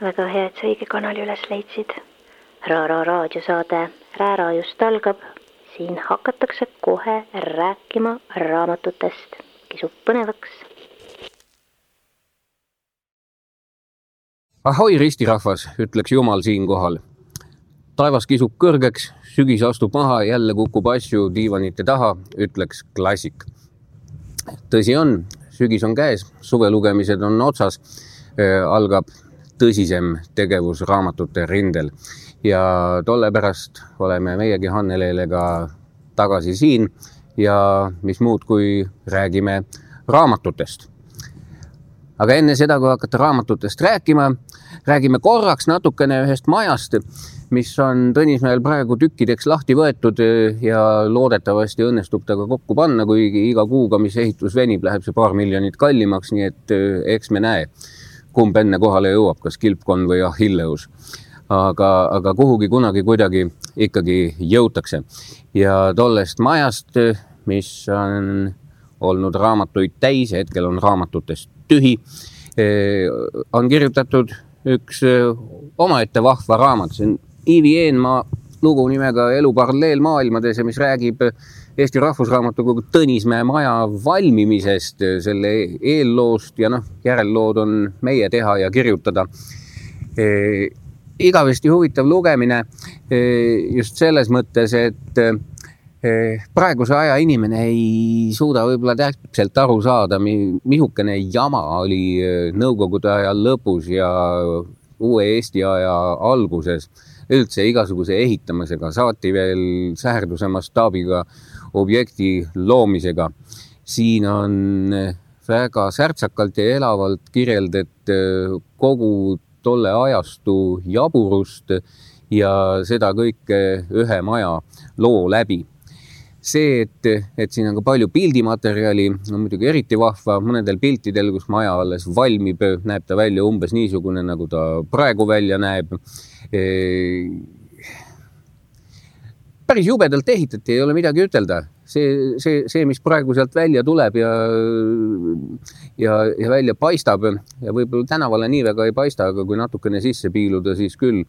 väga hea, et sa õige kanali üles leidsid. Raara raadiosaade Räära just algab. siin hakatakse kohe rääkima raamatutest. kisub põnevaks. ahoi, ristirahvas, ütleks Jumal siinkohal. taevas kisub kõrgeks, sügis astub maha, jälle kukub asju diivanite taha, ütleks klassik. tõsi on, sügis on käes, suvelugemised on otsas, algab tõsisem tegevus raamatute rindel ja tolle pärast oleme meiegi Hanneleelega tagasi siin ja mis muud, kui räägime raamatutest. aga enne seda, kui hakata raamatutest rääkima, räägime korraks natukene ühest majast, mis on Tõnismäel praegu tükkideks lahti võetud ja loodetavasti õnnestub ta ka kokku panna, kuigi iga kuuga, mis ehitus venib, läheb see paar miljonit kallimaks, nii et eks me näe kumb enne kohale jõuab, kas kilpkonn või Achilleus. aga, aga kuhugi kunagi kuidagi ikkagi jõutakse ja tollest majast, mis on olnud raamatuid täis, hetkel on raamatutest tühi, eh, on kirjutatud üks eh, omaette vahva raamat, see on Ivi Eenmaa lugu nimega Elu paralleelmaailmades ja mis räägib Eesti Rahvusraamatukogu Tõnismäe maja valmimisest, selle eelloost ja noh, järellood on meie teha ja kirjutada e,. igavesti huvitav lugemine e, just selles mõttes, et e, praeguse aja inimene ei suuda võib-olla täpselt aru saada, missugune jama oli Nõukogude aja lõpus ja uue Eesti aja alguses üldse igasuguse ehitamisega, saati veel säherduse mastaabiga objekti loomisega. siin on väga särtsakalt ja elavalt kirjeldatud äh, kogu tolle ajastu jaburust ja seda kõike ühe maja loo läbi see, et, et siin on ka palju pildimaterjali, on muidugi eriti vahva, mõnedel piltidel, kus maja alles valmib, näeb ta välja umbes niisugune, nagu ta praegu välja näeb päris jubedalt ehitati, ei ole midagi ütelda. See, see, see, mis praegu sealt välja tuleb ja, ja, ja välja paistab ja võib-olla tänavale nii väga ei paista, aga kui natukene sisse piiluda, siis küll.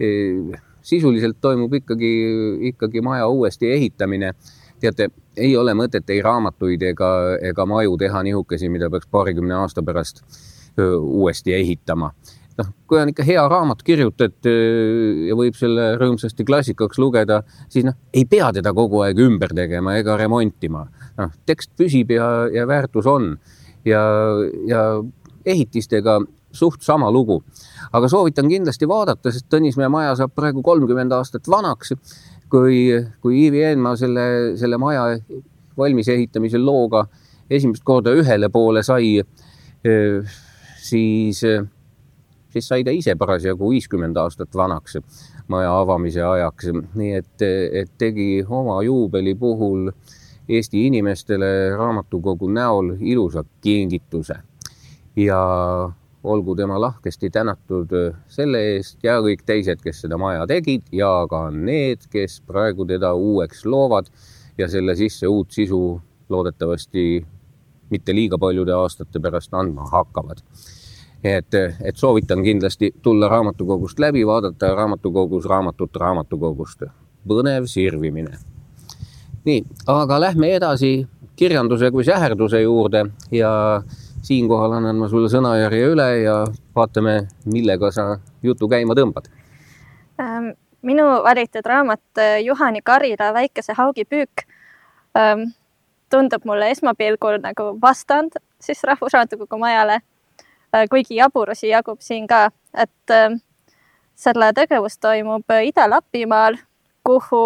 E, sisuliselt toimub ikkagi, ikkagi maja uuesti ehitamine. teate, ei ole mõtet ei raamatuid ega, ega maju teha nihukesi, mida peaks paarikümne aasta pärast uuesti ehitama noh, kui on ikka hea raamat kirjutatud äh, ja võib selle rõõmsasti klassikaks lugeda, siis noh, ei pea teda kogu aeg ümber tegema ega remontima. noh, tekst püsib ja, ja väärtus on ja, ja ehitistega suht sama lugu. aga soovitan kindlasti vaadata, sest Tõnismäe maja saab praegu kolmkümmend aastat vanaks. kui, kui Iivi Eenmaa selle, selle maja valmis ehitamise looga esimest korda ühele poole sai, äh, siis äh, siis sai ta ise parasjagu viiskümmend aastat vanaks maja avamise ajaks, nii et, et tegi oma juubeli puhul Eesti inimestele raamatukogu näol ilusa kingituse. ja olgu tema lahkesti tänatud selle eest ja kõik teised, kes seda maja tegid ja ka need, kes praegu teda uueks loovad ja selle sisse uut sisu loodetavasti mitte liiga paljude aastate pärast andma hakkavad et, et soovitan kindlasti tulla raamatukogust läbi, vaadata raamatukogus raamatut raamatukogust. põnev sirvimine. nii, aga lähme edasi kirjanduse kui säherduse juurde ja siinkohal annan ma sulle sõnajärje üle ja vaatame, millega sa jutu käima tõmbad ähm,. minu valitud raamat äh, Juhani Karila Väikese haugi püük ähm, tundub mulle esmapilgul nagu vastand siis Rahvusraamatukogu majale kuigi jaburusi jagub siin ka, et äh, selle tegevus toimub äh, Ida-Lapimaal, kuhu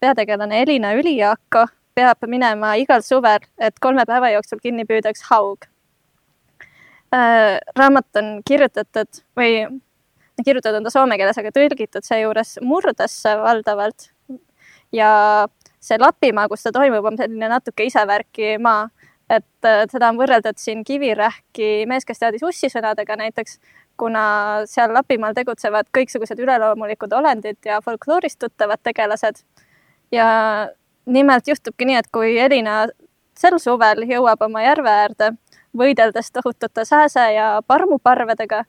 peategelane Elina Ülijaako peab minema igal suvel, et kolme päeva jooksul kinni püüdaks haug. raamat on kirjutatud või kirjutatud on ta soome keeles, aga tõlgitud seejuures murdesse valdavalt. ja see Lapimaa, kus ta toimub, on selline natuke isevärki maa et seda on võrreldud siin Kivirähki mees, kes teadis ussisõnadega näiteks, kuna seal Lapimaal tegutsevad kõiksugused üleloomulikud olendid ja folkloorist tuttavad tegelased. ja nimelt juhtubki nii, et kui Elina sel suvel jõuab oma järve äärde, võideldes tohutute sääse ja parmuparvedega,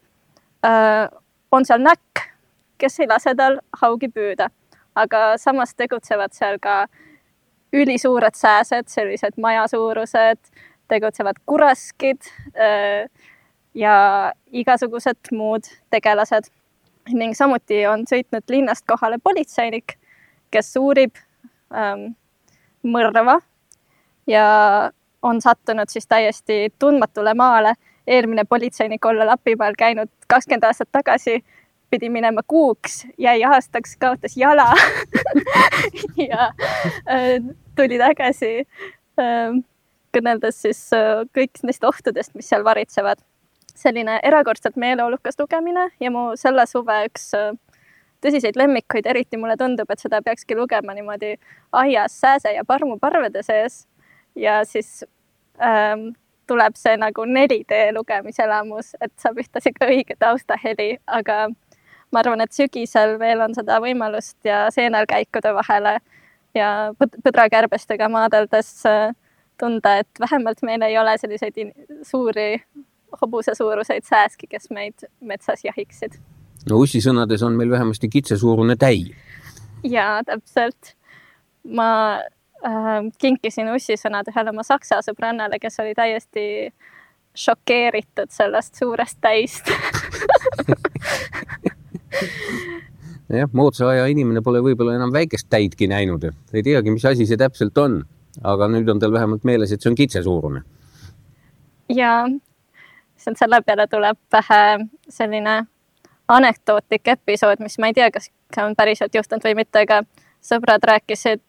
äh, on seal näkk, kes ei lase tal haugi püüda, aga samas tegutsevad seal ka ülisuured sääsed, sellised majasuurused, tegutsevad kuraskid ja igasugused muud tegelased ning samuti on sõitnud linnast kohale politseinik, kes uurib ähm, mõrva ja on sattunud siis täiesti tundmatule maale. eelmine politseinik olla Lapimaal käinud kakskümmend aastat tagasi, pidi minema kuuks, jäi aastaks, kaotas jala ja äh, tuli tagasi äh, kõneldes siis äh, kõik neist ohtudest, mis seal varitsevad. selline erakordselt meeleolukas lugemine ja mu selle suve üks äh, tõsiseid lemmikuid, eriti mulle tundub, et seda peakski lugema niimoodi aias sääse ja parmuparvede sees. ja siis ähm, tuleb see nagu 4D lugemiselamus, et saab ühtlasi ka õige taustaheli, aga ma arvan, et sügisel veel on seda võimalust ja seenelkäikude vahele ja põdrakärbestega maadeldes äh, tunda, et vähemalt meil ei ole selliseid suuri hobusesuuruseid sääski, kes meid metsas jahiksid. no Ussi sõnades on meil vähemasti kitsesuurune täi. jaa, täpselt. ma äh, kinkisin Ussi sõnad ühele oma saksa sõbrannale, kes oli täiesti šokeeritud sellest suurest täist jah, moodsa aja inimene pole võib-olla enam väikest täidki näinud, ei teagi, mis asi see täpselt on, aga nüüd on tal vähemalt meeles, et see on kitsesuurune. ja lihtsalt selle peale tuleb pähe selline anekdootlik episood, mis ma ei tea, kas on päriselt juhtunud või mitte, aga sõbrad rääkisid,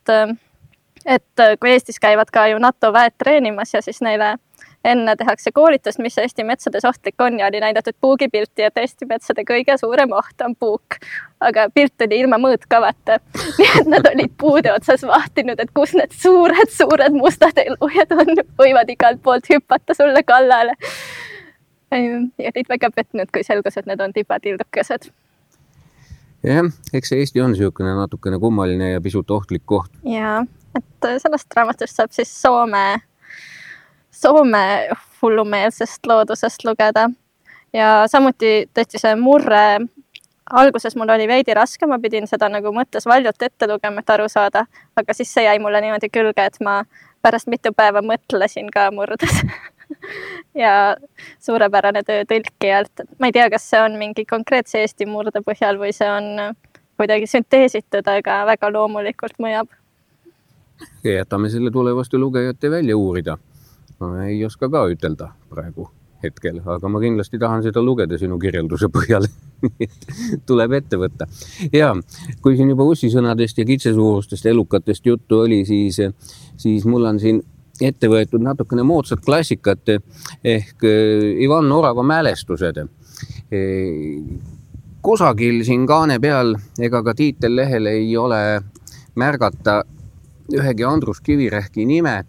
et kui Eestis käivad ka ju NATO väed treenimas ja siis neile enne tehakse koolitust, mis Eesti metsades ohtlik on ja oli näidatud puugipilti, et Eesti metsade kõige suurem oht on puuk. aga pilt oli ilma mõõtkavata. nii et nad olid puude otsas vahtinud, et kus need suured-suured mustad elujad on, võivad igalt poolt hüpata sulle kallale. ja olid väga petnud, kui selgus, et need on tibatildukesed jah, eks Eesti on niisugune natukene kummaline ja pisut ohtlik koht. ja, et sellest raamatust saab siis Soome Soome hullumeelsest loodusest lugeda. ja samuti tõesti see murre, alguses mul oli veidi raske, ma pidin seda nagu mõttes valjult ette lugema, et aru saada, aga siis see jäi mulle niimoodi külge, et ma pärast mitu päeva mõtlesin ka murdes ja suurepärane töö tõlkijalt. ma ei tea, kas see on mingi konkreetse Eesti murde põhjal või see on kuidagi sünteesitud, aga väga loomulikult mõjab. jätame selle tulevaste lugejate välja uurida ma ei oska ka ütelda praegu hetkel, aga ma kindlasti tahan seda lugeda sinu kirjelduse põhjal tuleb ette võtta. ja kui siin juba ussisõnadest ja kitsesuurustest elukatest juttu oli, siis, siis mul on siin ette võetud natukene moodsat klassikat ehk eh, Ivan Orava mälestused. Eh, kusagil siin kaane peal ega ka tiitellehel ei ole märgata ühegi Andrus Kivirähki nime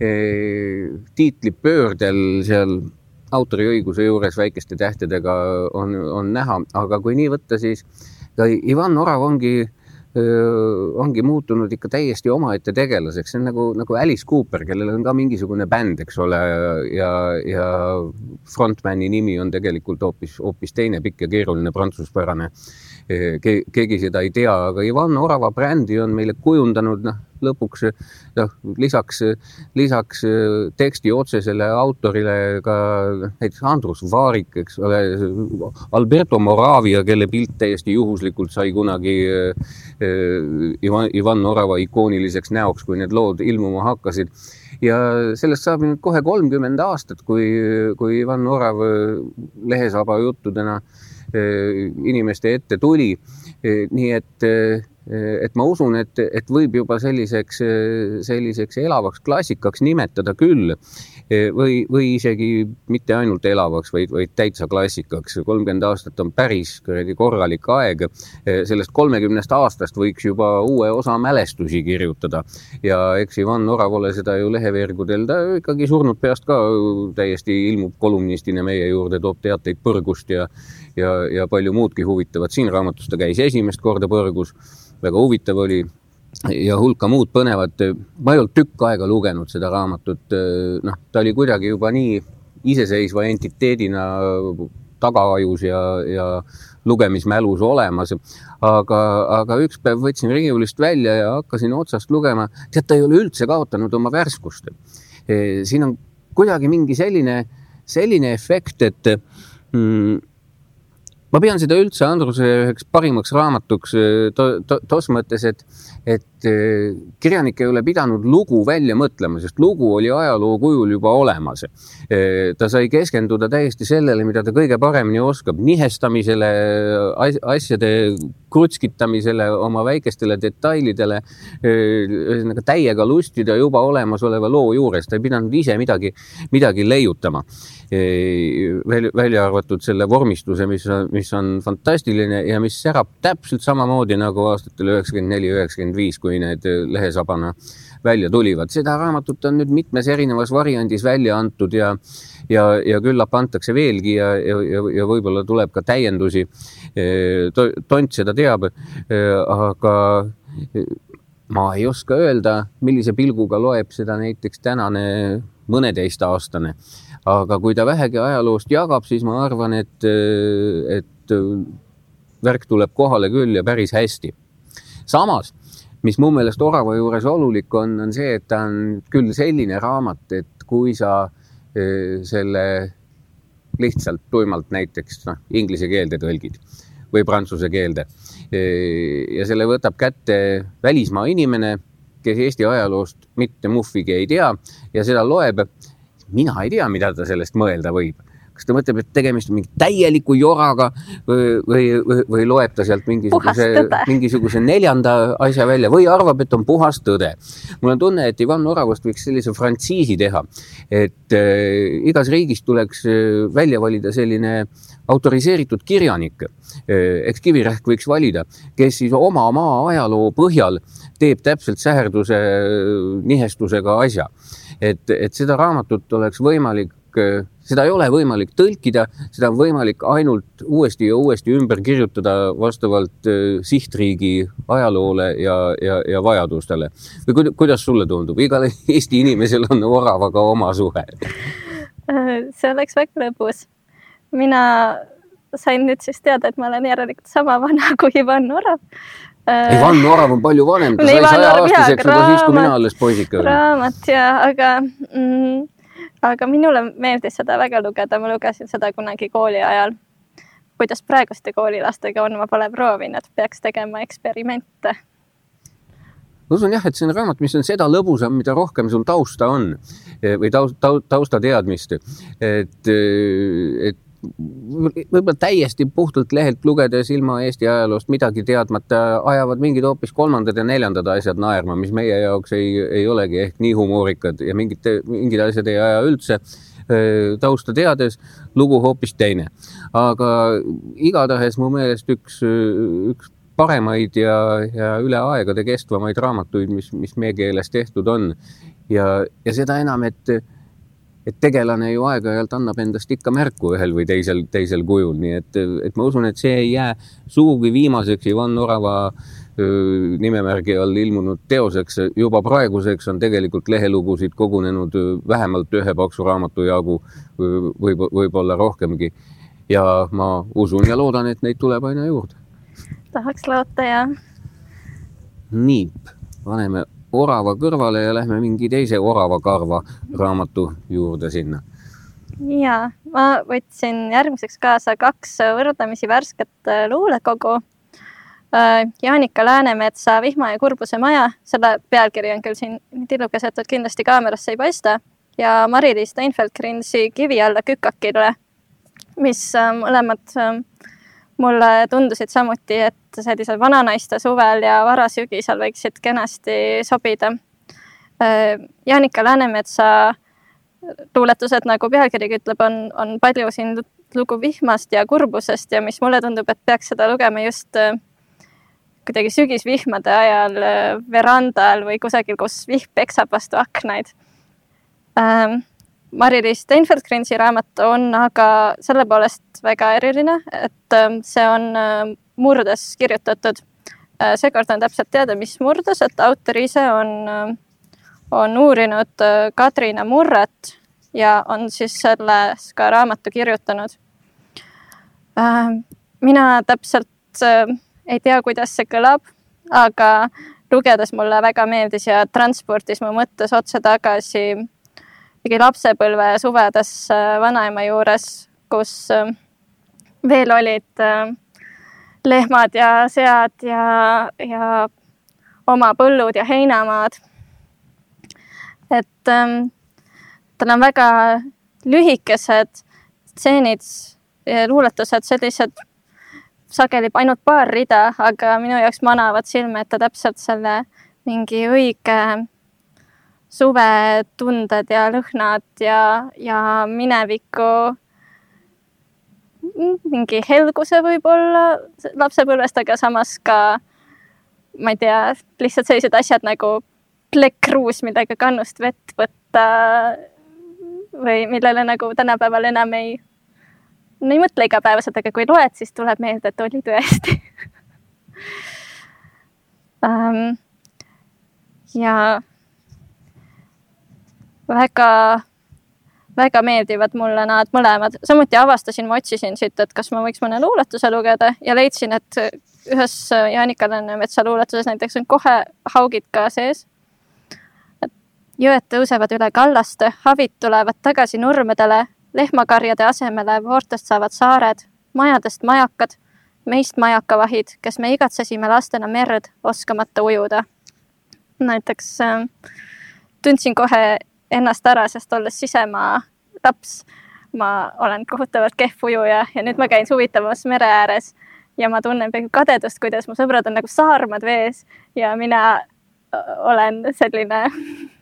tiitlipöördel seal autoriõiguse juures väikeste tähtedega on, on näha, aga kui nii võtta, siis Ivan Orav ongi, ongi muutunud ikka täiesti omaette tegelaseks, see on nagu, nagu Alice Cooper, kellel on ka mingisugune bänd, eks ole, ja, ja frontmani nimi on tegelikult hoopis, hoopis teine pikk ja keeruline prantsuspärane. Keegi seda ei tea, aga Ivan Orava brändi on meile kujundanud, noh lõpuks noh, lisaks, lisaks teksti otsesele autorile ka näiteks Andrus Vaarik, eks ole, Alberto Moravia, kelle pilt täiesti juhuslikult sai kunagi eh, Ivan, Ivan Orava ikooniliseks näoks, kui need lood ilmuma hakkasid. Ja sellest saab nüüd kohe kolmkümmend aastat, kui, kui Ivan Orav Lehesaba juttudena eh, inimeste ette tuli. Eh, nii et et ma usun, et, et võib juba selliseks, selliseks elavaks klassikaks nimetada küll või, või isegi mitte ainult elavaks, vaid, vaid täitsa klassikaks. kolmkümmend aastat on päris kuradi korralik aeg. sellest kolmekümnest aastast võiks juba uue osa mälestusi kirjutada ja eks Ivan Oravole seda ju leheveergudel, ta ikkagi surnud peast ka täiesti ilmub kolumnistina meie juurde, toob teateid põrgust ja ja, ja palju muudki huvitavat. siin raamatus ta käis esimest korda põrgus väga huvitav oli ja hulka muud põnevat. ma ei olnud tükk aega lugenud seda raamatut, noh, ta oli kuidagi juba nii iseseisva entiteedina tagaajus ja, ja lugemismälus olemas. aga, aga üks päev võtsin riiulist välja ja hakkasin otsast lugema. tead, ta ei ole üldse kaotanud oma värskust. siin on kuidagi mingi selline, selline efekt, et mm, ma pean seda üldse Andruse üheks parimaks raamatuks to, tos mõttes, et, et eh, kirjanik ei ole pidanud lugu välja mõtlema, sest lugu oli ajaloo kujul juba olemas. Eh, ta sai keskenduda täiesti sellele, mida ta kõige paremini oskab, nihestamisele, asjade krutskitamisele, oma väikestele detailidele, eh, ühesõnaga täiega lustida juba olemasoleva loo juures, ta ei pidanud ise midagi, midagi leiutama välja, välja arvatud selle vormistuse, mis, mis on fantastiline ja mis särab täpselt samamoodi nagu aastatel üheksakümmend neli, üheksakümmend viis, kui need lehesabana välja tulivad. seda raamatut on nüüd mitmes erinevas variandis välja antud ja, ja, ja küllap antakse veelgi ja, ja, ja, ja võib-olla tuleb ka täiendusi. tont seda teab, aga ma ei oska öelda, millise pilguga loeb seda näiteks tänane mõneteistaastane aga kui ta vähegi ajaloost jagab, siis ma arvan, et, et värk tuleb kohale küll ja päris hästi. samas, mis mu meelest Orava juures olulik on, on see, et ta on küll selline raamat, et kui sa selle lihtsalt tuimalt näiteks noh, inglise keelde tõlgid või prantsuse keelde ja selle võtab kätte välismaa inimene, kes Eesti ajaloost mitte muhvigi ei tea ja seda loeb mina ei tea, mida ta sellest mõelda võib kas ta mõtleb, et tegemist on mingi täieliku joraga või, või, või, loeb ta sealt mingisuguse, mingisuguse neljanda asja välja või arvab, et on puhas tõde. mul on tunne, et Ivan Oravast võiks sellise frantsiisi teha, et äh, igas riigis tuleks äh, välja valida selline autoriseeritud kirjanik äh,. eks Kivirähk võiks valida, kes siis oma maa ajaloo põhjal teeb täpselt säherduse äh, nihestusega asja et, et seda raamatut oleks võimalik, seda ei ole võimalik tõlkida, seda on võimalik ainult uuesti ja uuesti ümber kirjutada vastavalt äh, sihtriigi ajaloole ja, ja, ja vajadustele. või kuidas sulle tundub, igal Eesti inimesel on oravaga oma suhe? see oleks väga lõbus. mina sain nüüd siis teada, et ma olen järelikult sama vana kui Ivan Orav Ivan äh, Orav on palju vanem, ta sai sajaaastaseks juba siis, kui mina alles poisike olin. raamat ja, aga mm,, aga minule meeldis seda väga lugeda, ma lugesin seda kunagi kooli ajal. kuidas praeguste koolilastega on, ma pole proovinud, peaks tegema eksperimente ma usun jah, et see on raamat, mis on seda lõbusam, mida rohkem sul tausta on või taust, tausta teadmist. et, et võib-olla täiesti puhtalt lehelt lugedes ilma Eesti ajaloost midagi teadmata ajavad mingid hoopis kolmandad ja neljandad asjad naerma, mis meie jaoks ei, ei olegi ehk nii humoorikad ja mingid, mingid asjad ei aja üldse tausta teades, lugu hoopis teine. aga igatahes mu meelest üks, üks paremaid ja, ja üle aegade kestvamaid raamatuid, mis, mis meie keeles tehtud on. ja, ja seda enam, et et tegelane ju aeg-ajalt annab endast ikka märku ühel või teisel, teisel kujul, nii et, et ma usun, et see ei jää sugugi viimaseks Ivan Orava nimemärgi all ilmunud teoseks. juba praeguseks on tegelikult lehelugusid kogunenud vähemalt ühe paksu raamatu jagu, võib, võib-olla rohkemgi. ja ma usun ja loodan, et neid tuleb aina juurde. tahaks loota, jah. nii, paneme orava kõrvale ja lähme mingi teise orava karva raamatu juurde sinna. ja ma võtsin järgmiseks kaasa kaks võrdlemisi värsket äh, luulekogu. Äh, Jaanika Läänemetsa Vihma ja kurbuse maja, selle pealkiri on küll siin tillukesetud, kindlasti kaamerasse ei paista ja Mari-Liis Steinfeld-Grinsi Kivi alla kükakile, mis äh, mõlemad mulle tundusid samuti, et sellisel vananaiste suvel ja varasügisel võiksid kenasti sobida. Jaanika Läänemetsa luuletused, nagu pealkirigi ütleb, on, on palju siin lugu vihmast ja kurbusest ja mis mulle tundub, et peaks seda lugema just äh, kuidagi sügisvihmade ajal äh, verandal või kusagil, kus vihm peksab vastu aknaid Mari-Liis Steinfeld-Grinsi raamat on aga selle poolest väga eriline, et ähm, see on ähm, murdes kirjutatud. Äh, seekord on täpselt teada, mis murdes, et autor ise on, ähm, on uurinud äh, Kadrina murret ja on siis selles ka raamatu kirjutanud. mina täpselt ei tea, kuidas see kõlab, aga lugedes mulle väga meeldis ja transportis mu mõttes otse tagasi mingi lapsepõlve suvedesse vanaema juures, kus veel olid lehmad ja sead ja, ja oma põllud ja heinamaad. et ähm, tal on väga lühikesed stseenid, luuletused, sellised sageli ainult paar rida, aga minu jaoks manavad silme ette täpselt selle mingi õige suvetunded ja lõhnad ja, ja mineviku mingi helguse võib-olla lapsepõlvest, aga samas ka ma ei tea, lihtsalt sellised asjad nagu plekkruus, millega kannust vett võtta või millele nagu tänapäeval enam ei no ei mõtle igapäevaselt, aga kui loed, siis tuleb meelde, et oli tõesti um,. ja väga, väga meeldivad mulle nad mõlemad, samuti avastasin, ma otsisin siit, et kas ma võiks mõne luuletuse lugeda ja leidsin, et ühes Jaanika Läänemetsa luuletuses näiteks on kohe haugid ka sees. jõed tõusevad üle kallaste, havid tulevad tagasi nurmedele lehmakarjade asemele voortest saavad saared, majadest majakad, meist majakavahid, kes me igatsesime lastena merd, oskamata ujuda. näiteks äh, tundsin kohe ennast ära, sest olles sisemaa laps, ma olen kohutavalt kehv ujuja ja nüüd ma käin suvitamas mere ääres ja ma tunnen peaaegu kadedust, kuidas mu sõbrad on nagu saarmad vees ja mina olen selline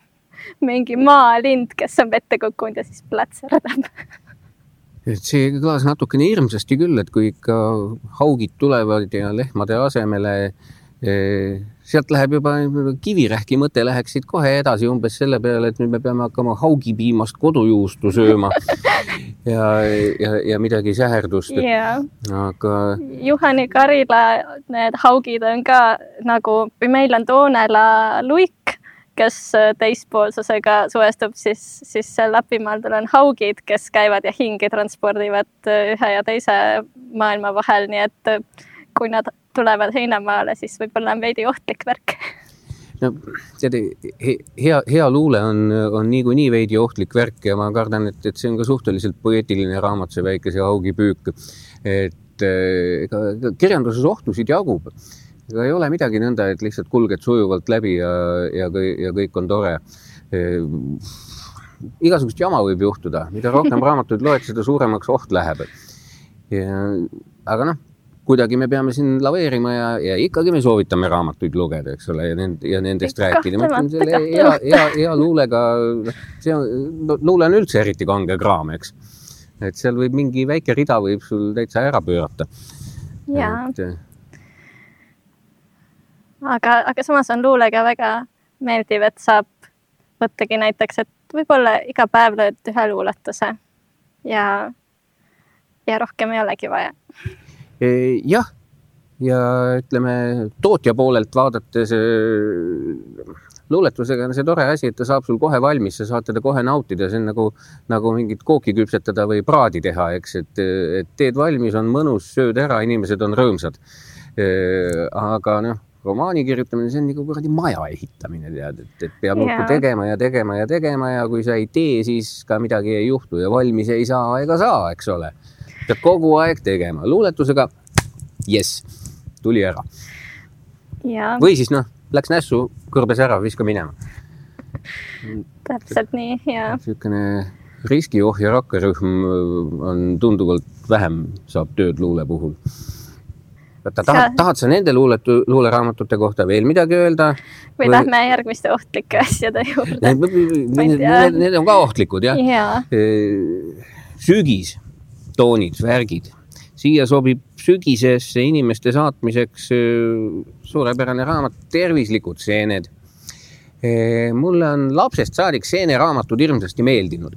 mingi maalind, kes on vette kukkunud ja siis plätserdab et see kõlas natukene hirmsasti küll, et kui ikka haugid tulevad ja lehmade asemele eh, sealt läheb juba kivirähki mõte läheks siit kohe edasi umbes selle peale, et nüüd me peame hakkama haugipiimast kodujuustu sööma ja, ja, ja midagi säherdust yeah.. aga. Juhani Karila need haugid on ka nagu, meil on Toonela luik kes teispoolsusega suhestub, siis, siis seal Lapimaal on haugid, kes käivad ja hinge transpordivad ühe ja teise maailma vahel, nii et kui nad tulevad heinamaale, siis võib-olla on veidi ohtlik värk no tead, hea, hea luule on, on niikuinii veidi ohtlik värk ja ma kardan, et, et see on ka suhteliselt poeetiline raamat, see Väikese haugi püük. et ega kirjanduses ohtusid jagub ega ei ole midagi nõnda, et lihtsalt kulged sujuvalt läbi ja, ja, ja kõik on tore. igasugust jama võib juhtuda, mida rohkem raamatuid loed, seda suuremaks oht läheb. aga noh, kuidagi me peame siin laveerima ja, ja ikkagi me soovitame raamatuid lugeda, eks ole, ja nend-, ja nendest rääkida. hea, hea, hea luulega, see on no,, luule on üldse eriti kange kraam, eks. et seal võib mingi väike rida võib sul täitsa ära pöörata. et aga, aga samas on luulega väga meeldiv, et saab võttagi näiteks, et võib-olla iga päev lööd ühe luuletuse ja, ja rohkem ei olegi vaja. E, jah, ja ütleme tootja poolelt vaadates e, luuletusega on see tore asi, et ta saab sul kohe valmis, sa saad teda kohe nautida, see on nagu, nagu mingit kooki küpsetada või praadi teha, eks, et, et teed valmis, on mõnus, sööd ära, inimesed on rõõmsad. E, aga noh romaani kirjutamine, see on nagu kuradi maja ehitamine, tead, et, et peab muudkui yeah. tegema ja tegema ja tegema ja kui sa ei tee, siis ka midagi ei juhtu ja valmis ei saa ega saa, eks ole. Pead kogu aeg tegema, luuletusega jess, tuli ära või siis noh, läks nässu, kõrbes ära, viska minema. täpselt nii, ja. niisugune riskiohje rakkerühm on tunduvalt vähem, saab tööd luule puhul oota, tahad, tahad sa nende luuletu, luuleraamatute kohta veel midagi öelda? või, lähme järgmiste ohtlike asjade juurde? Need, need on ka ohtlikud jah ja. ja.. sügis, toonid, värgid, siia sobib sügisesse inimeste saatmiseks suurepärane raamat Tervislikud seened. mulle on lapsest saadik seeneraamatud hirmsasti meeldinud.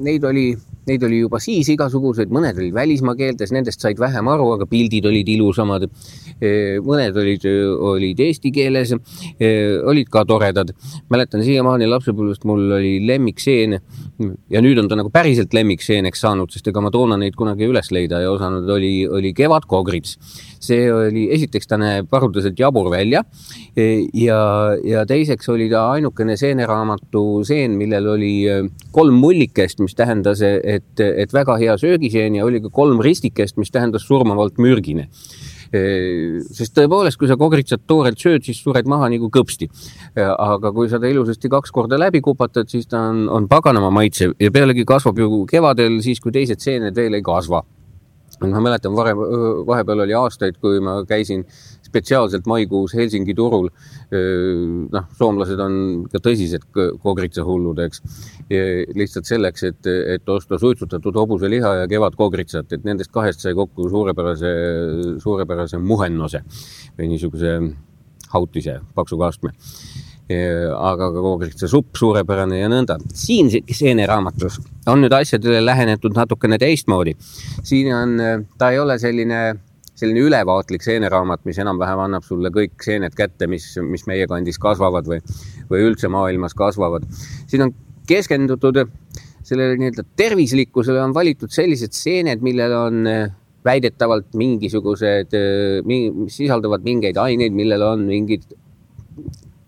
Neid oli neid oli juba siis igasuguseid, mõned olid välismaa keeltes, nendest said vähem aru, aga pildid olid ilusamad. mõned olid, olid eesti keeles, olid ka toredad. mäletan siiamaani lapsepõlvest mul oli lemmikseen ja nüüd on ta nagu päriselt lemmikseeneks saanud, sest ega ma toona neid kunagi üles leida ei osanud, oli, oli Kevadkogrits. see oli, esiteks ta näeb haruldaselt jabur välja ja, ja teiseks oli ta ainukene seeneraamatu seen, millel oli kolm mullikest, mis tähendas, et, et väga hea söögiseen ja oli ka kolm ristikest, mis tähendas surmavalt mürgine sest tõepoolest, kui sa kogritsat toorelt sööd, siis sured maha nagu kõpsti. aga kui sa ta ilusasti kaks korda läbi kupatad, siis ta on, on paganama maitsev ja pealegi kasvab ju kevadel siis, kui teised seened veel ei kasva ma mäletan varem, vahepeal oli aastaid, kui ma käisin spetsiaalselt maikuus Helsingi turul. noh, soomlased on ka tõsised kogritsahullud, eks. lihtsalt selleks, et, et osta suitsutatud hobuseliha ja kevadkogritsat, et nendest kahest sai kokku suurepärase, suurepärase muhennose või niisuguse hautise paksu kastme aga ka koogritsa supp suurepärane ja nõnda. siin seeneraamatus on nüüd asjadele lähenetud natukene teistmoodi. siin on, ta ei ole selline, selline ülevaatlik seeneraamat, mis enam-vähem annab sulle kõik seened kätte, mis, mis meie kandis kasvavad või, või üldse maailmas kasvavad. siin on keskendutud sellele nii-öelda tervislikkusele, on valitud sellised seened, millel on väidetavalt mingisugused, mis sisaldavad mingeid aineid, millel on mingid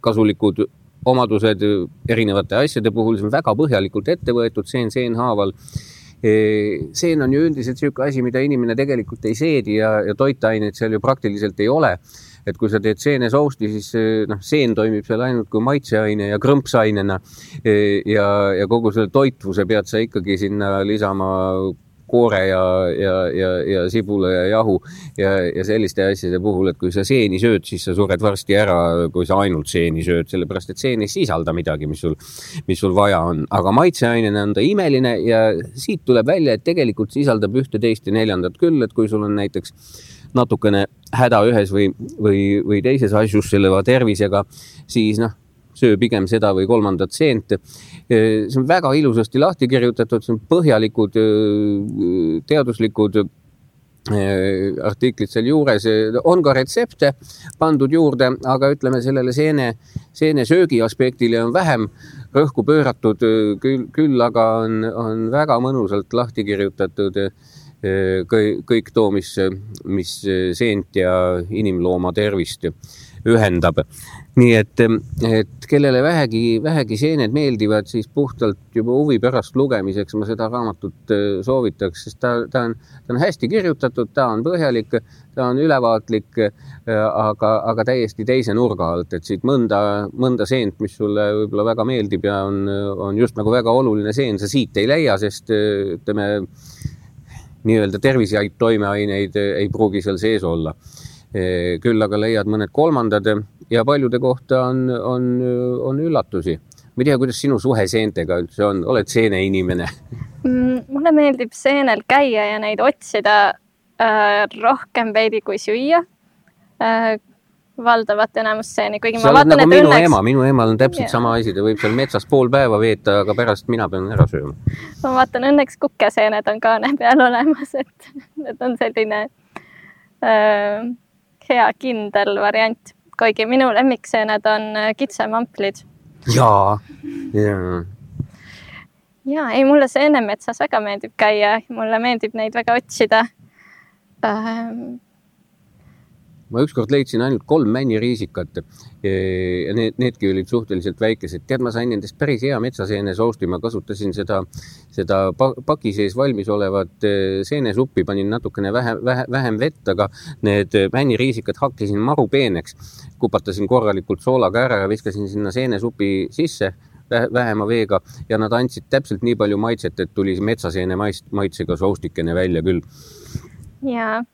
kasulikud omadused erinevate asjade puhul, see on väga põhjalikult ette võetud seen seenhaaval. Seen on ju üldiselt niisugune asi, mida inimene tegelikult ei seedi ja, ja toitaineid seal ju praktiliselt ei ole. et kui sa teed seenesousti, siis noh, seen toimib seal ainult kui maitseaine ja krõmpsainena ja, ja kogu selle toitvuse pead sa ikkagi sinna lisama koore ja, ja, ja, ja sibula ja jahu ja, ja selliste asjade puhul, et kui sa seeni sööd, siis sa sured varsti ära, kui sa ainult seeni sööd, sellepärast et seen ei sisalda midagi, mis sul, mis sul vaja on, aga maitseainena on ta imeline ja siit tuleb välja, et tegelikult sisaldab ühte, teist ja neljandat küll, et kui sul on näiteks natukene häda ühes või, või, või teises asjus selle tervisega, siis noh, söö pigem seda või kolmandat seent. see on väga ilusasti lahti kirjutatud, see on põhjalikud teaduslikud artiklid sealjuures, on ka retsepte pandud juurde, aga ütleme sellele seene, seenesöögi aspektile on vähem rõhku pööratud, küll, küll aga on, on väga mõnusalt lahti kirjutatud kõik, kõik too, mis, mis seent ja inimlooma tervist ühendab nii et, et kellele vähegi, vähegi seened meeldivad, siis puhtalt juba huvi pärast lugemiseks ma seda raamatut äh, soovitaks, sest ta, ta on, ta on hästi kirjutatud, ta on põhjalik, ta on ülevaatlik, äh, aga, aga täiesti teise nurga alt, et siit mõnda, mõnda seent, mis sulle võib-olla väga meeldib ja on, on just nagu väga oluline seen, sa siit ei leia, sest äh, ütleme, nii-öelda terviseid toimeaineid ei pruugi seal sees olla küll aga leiad mõned kolmandad ja paljude kohta on, on, on üllatusi. ma ei tea, kuidas sinu suhe seentega üldse on, oled seeneinimene mm,? mulle meeldib seenel käia ja neid otsida äh, rohkem veidi kui süüa äh, valdavat enamust seeni, kuigi sa ma vaatan, nagu et minu õnneks... ema, minu emal on täpselt yeah. sama asi, ta võib seal metsas pool päeva veeta, aga pärast mina pean ära sööma. ma vaatan, õnneks kukeseened on kaane peal olemas, et need on selline äh, hea kindel variant, kuigi minu lemmikseened on äh, kitsemamplid. jaa, jaa. ja ei, mulle seenemetsas väga meeldib käia, mulle meeldib neid väga otsida ähm, ma ükskord leidsin ainult kolm männiriisikat ja need, needki olid suhteliselt väikesed. tead, ma sain nendest päris hea metsaseene sousti, ma kasutasin seda, seda paki sees valmis olevat eh, seenesuppi, panin natukene vähe, vähe, vähem vett, aga need männiriisikad hakkasin maru peeneks. kupatasin korralikult soolaga ära ja viskasin sinna seenesupi sisse vähema veega ja nad andsid täpselt nii palju maitset, et tuli metsaseene maitsega soustikene välja küll. ja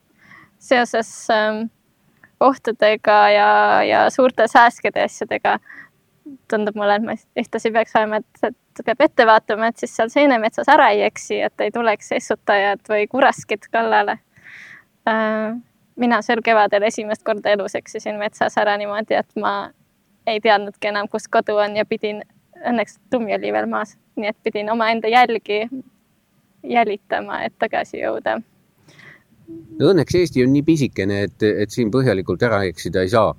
seoses ähm ohtudega ja, ja suurte sääskede asjadega tundub mulle, et ma ühtlasi peaks olema, et, et peab ette vaatama, et siis seal seenemetsas ära ei eksi, et ei tuleks essutajad või kuraskid kallale. Äh, mina sel kevadel esimest korda elus eksisin metsas ära niimoodi, et ma ei teadnudki enam, kus kodu on ja pidin, õnneks lumi oli veel maas, nii et pidin omaenda jälgi jälitama, et tagasi jõuda. Õnneks Eesti on nii pisikene, et, et siin põhjalikult ära eksida ei saa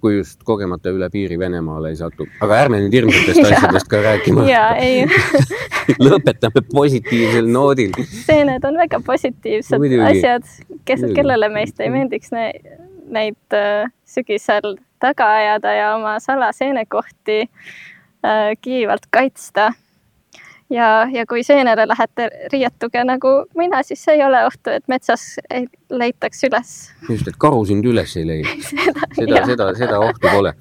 kui just kogemata üle piiri Venemaale ei satu. aga ärme nüüd hirmsatest asjadest ka rääkima ja ei lõpetame positiivsel noodil. seened on väga positiivsed Muidugi. asjad, kes, kellele meist ei meeldiks ne, neid äh, sügisel taga ajada ja oma salaseenekohti äh, kiivalt kaitsta ja, ja kui seenele lähete, riietuge nagu mina, siis ei ole ohtu, et metsas ei leitaks üles. just, et karu sind üles ei leia seda, seda, seda, seda ohtu pole.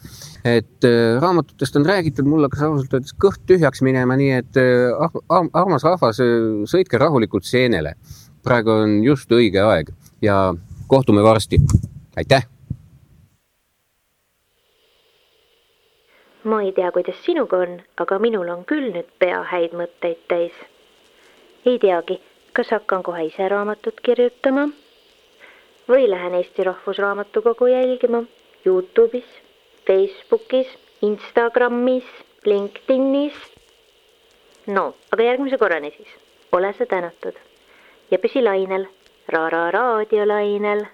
et äh, raamatutest on räägitud, mul hakkas ausalt öeldes kõht tühjaks minema, nii et äh, armas rahvas, äh, sõitke rahulikult seenele. praegu on just õige aeg ja kohtume varsti. aitäh ma ei tea, kuidas sinuga on, aga minul on küll nüüd pea häid mõtteid täis. ei teagi, kas hakkan kohe ise raamatut kirjutama või lähen Eesti Rahvusraamatukogu jälgima Youtube'is, Facebookis, Instagramis, LinkedInis. no, aga järgmise korrani siis, ole sa tänatud ja püsi lainel, Ra-Ra raadiolainel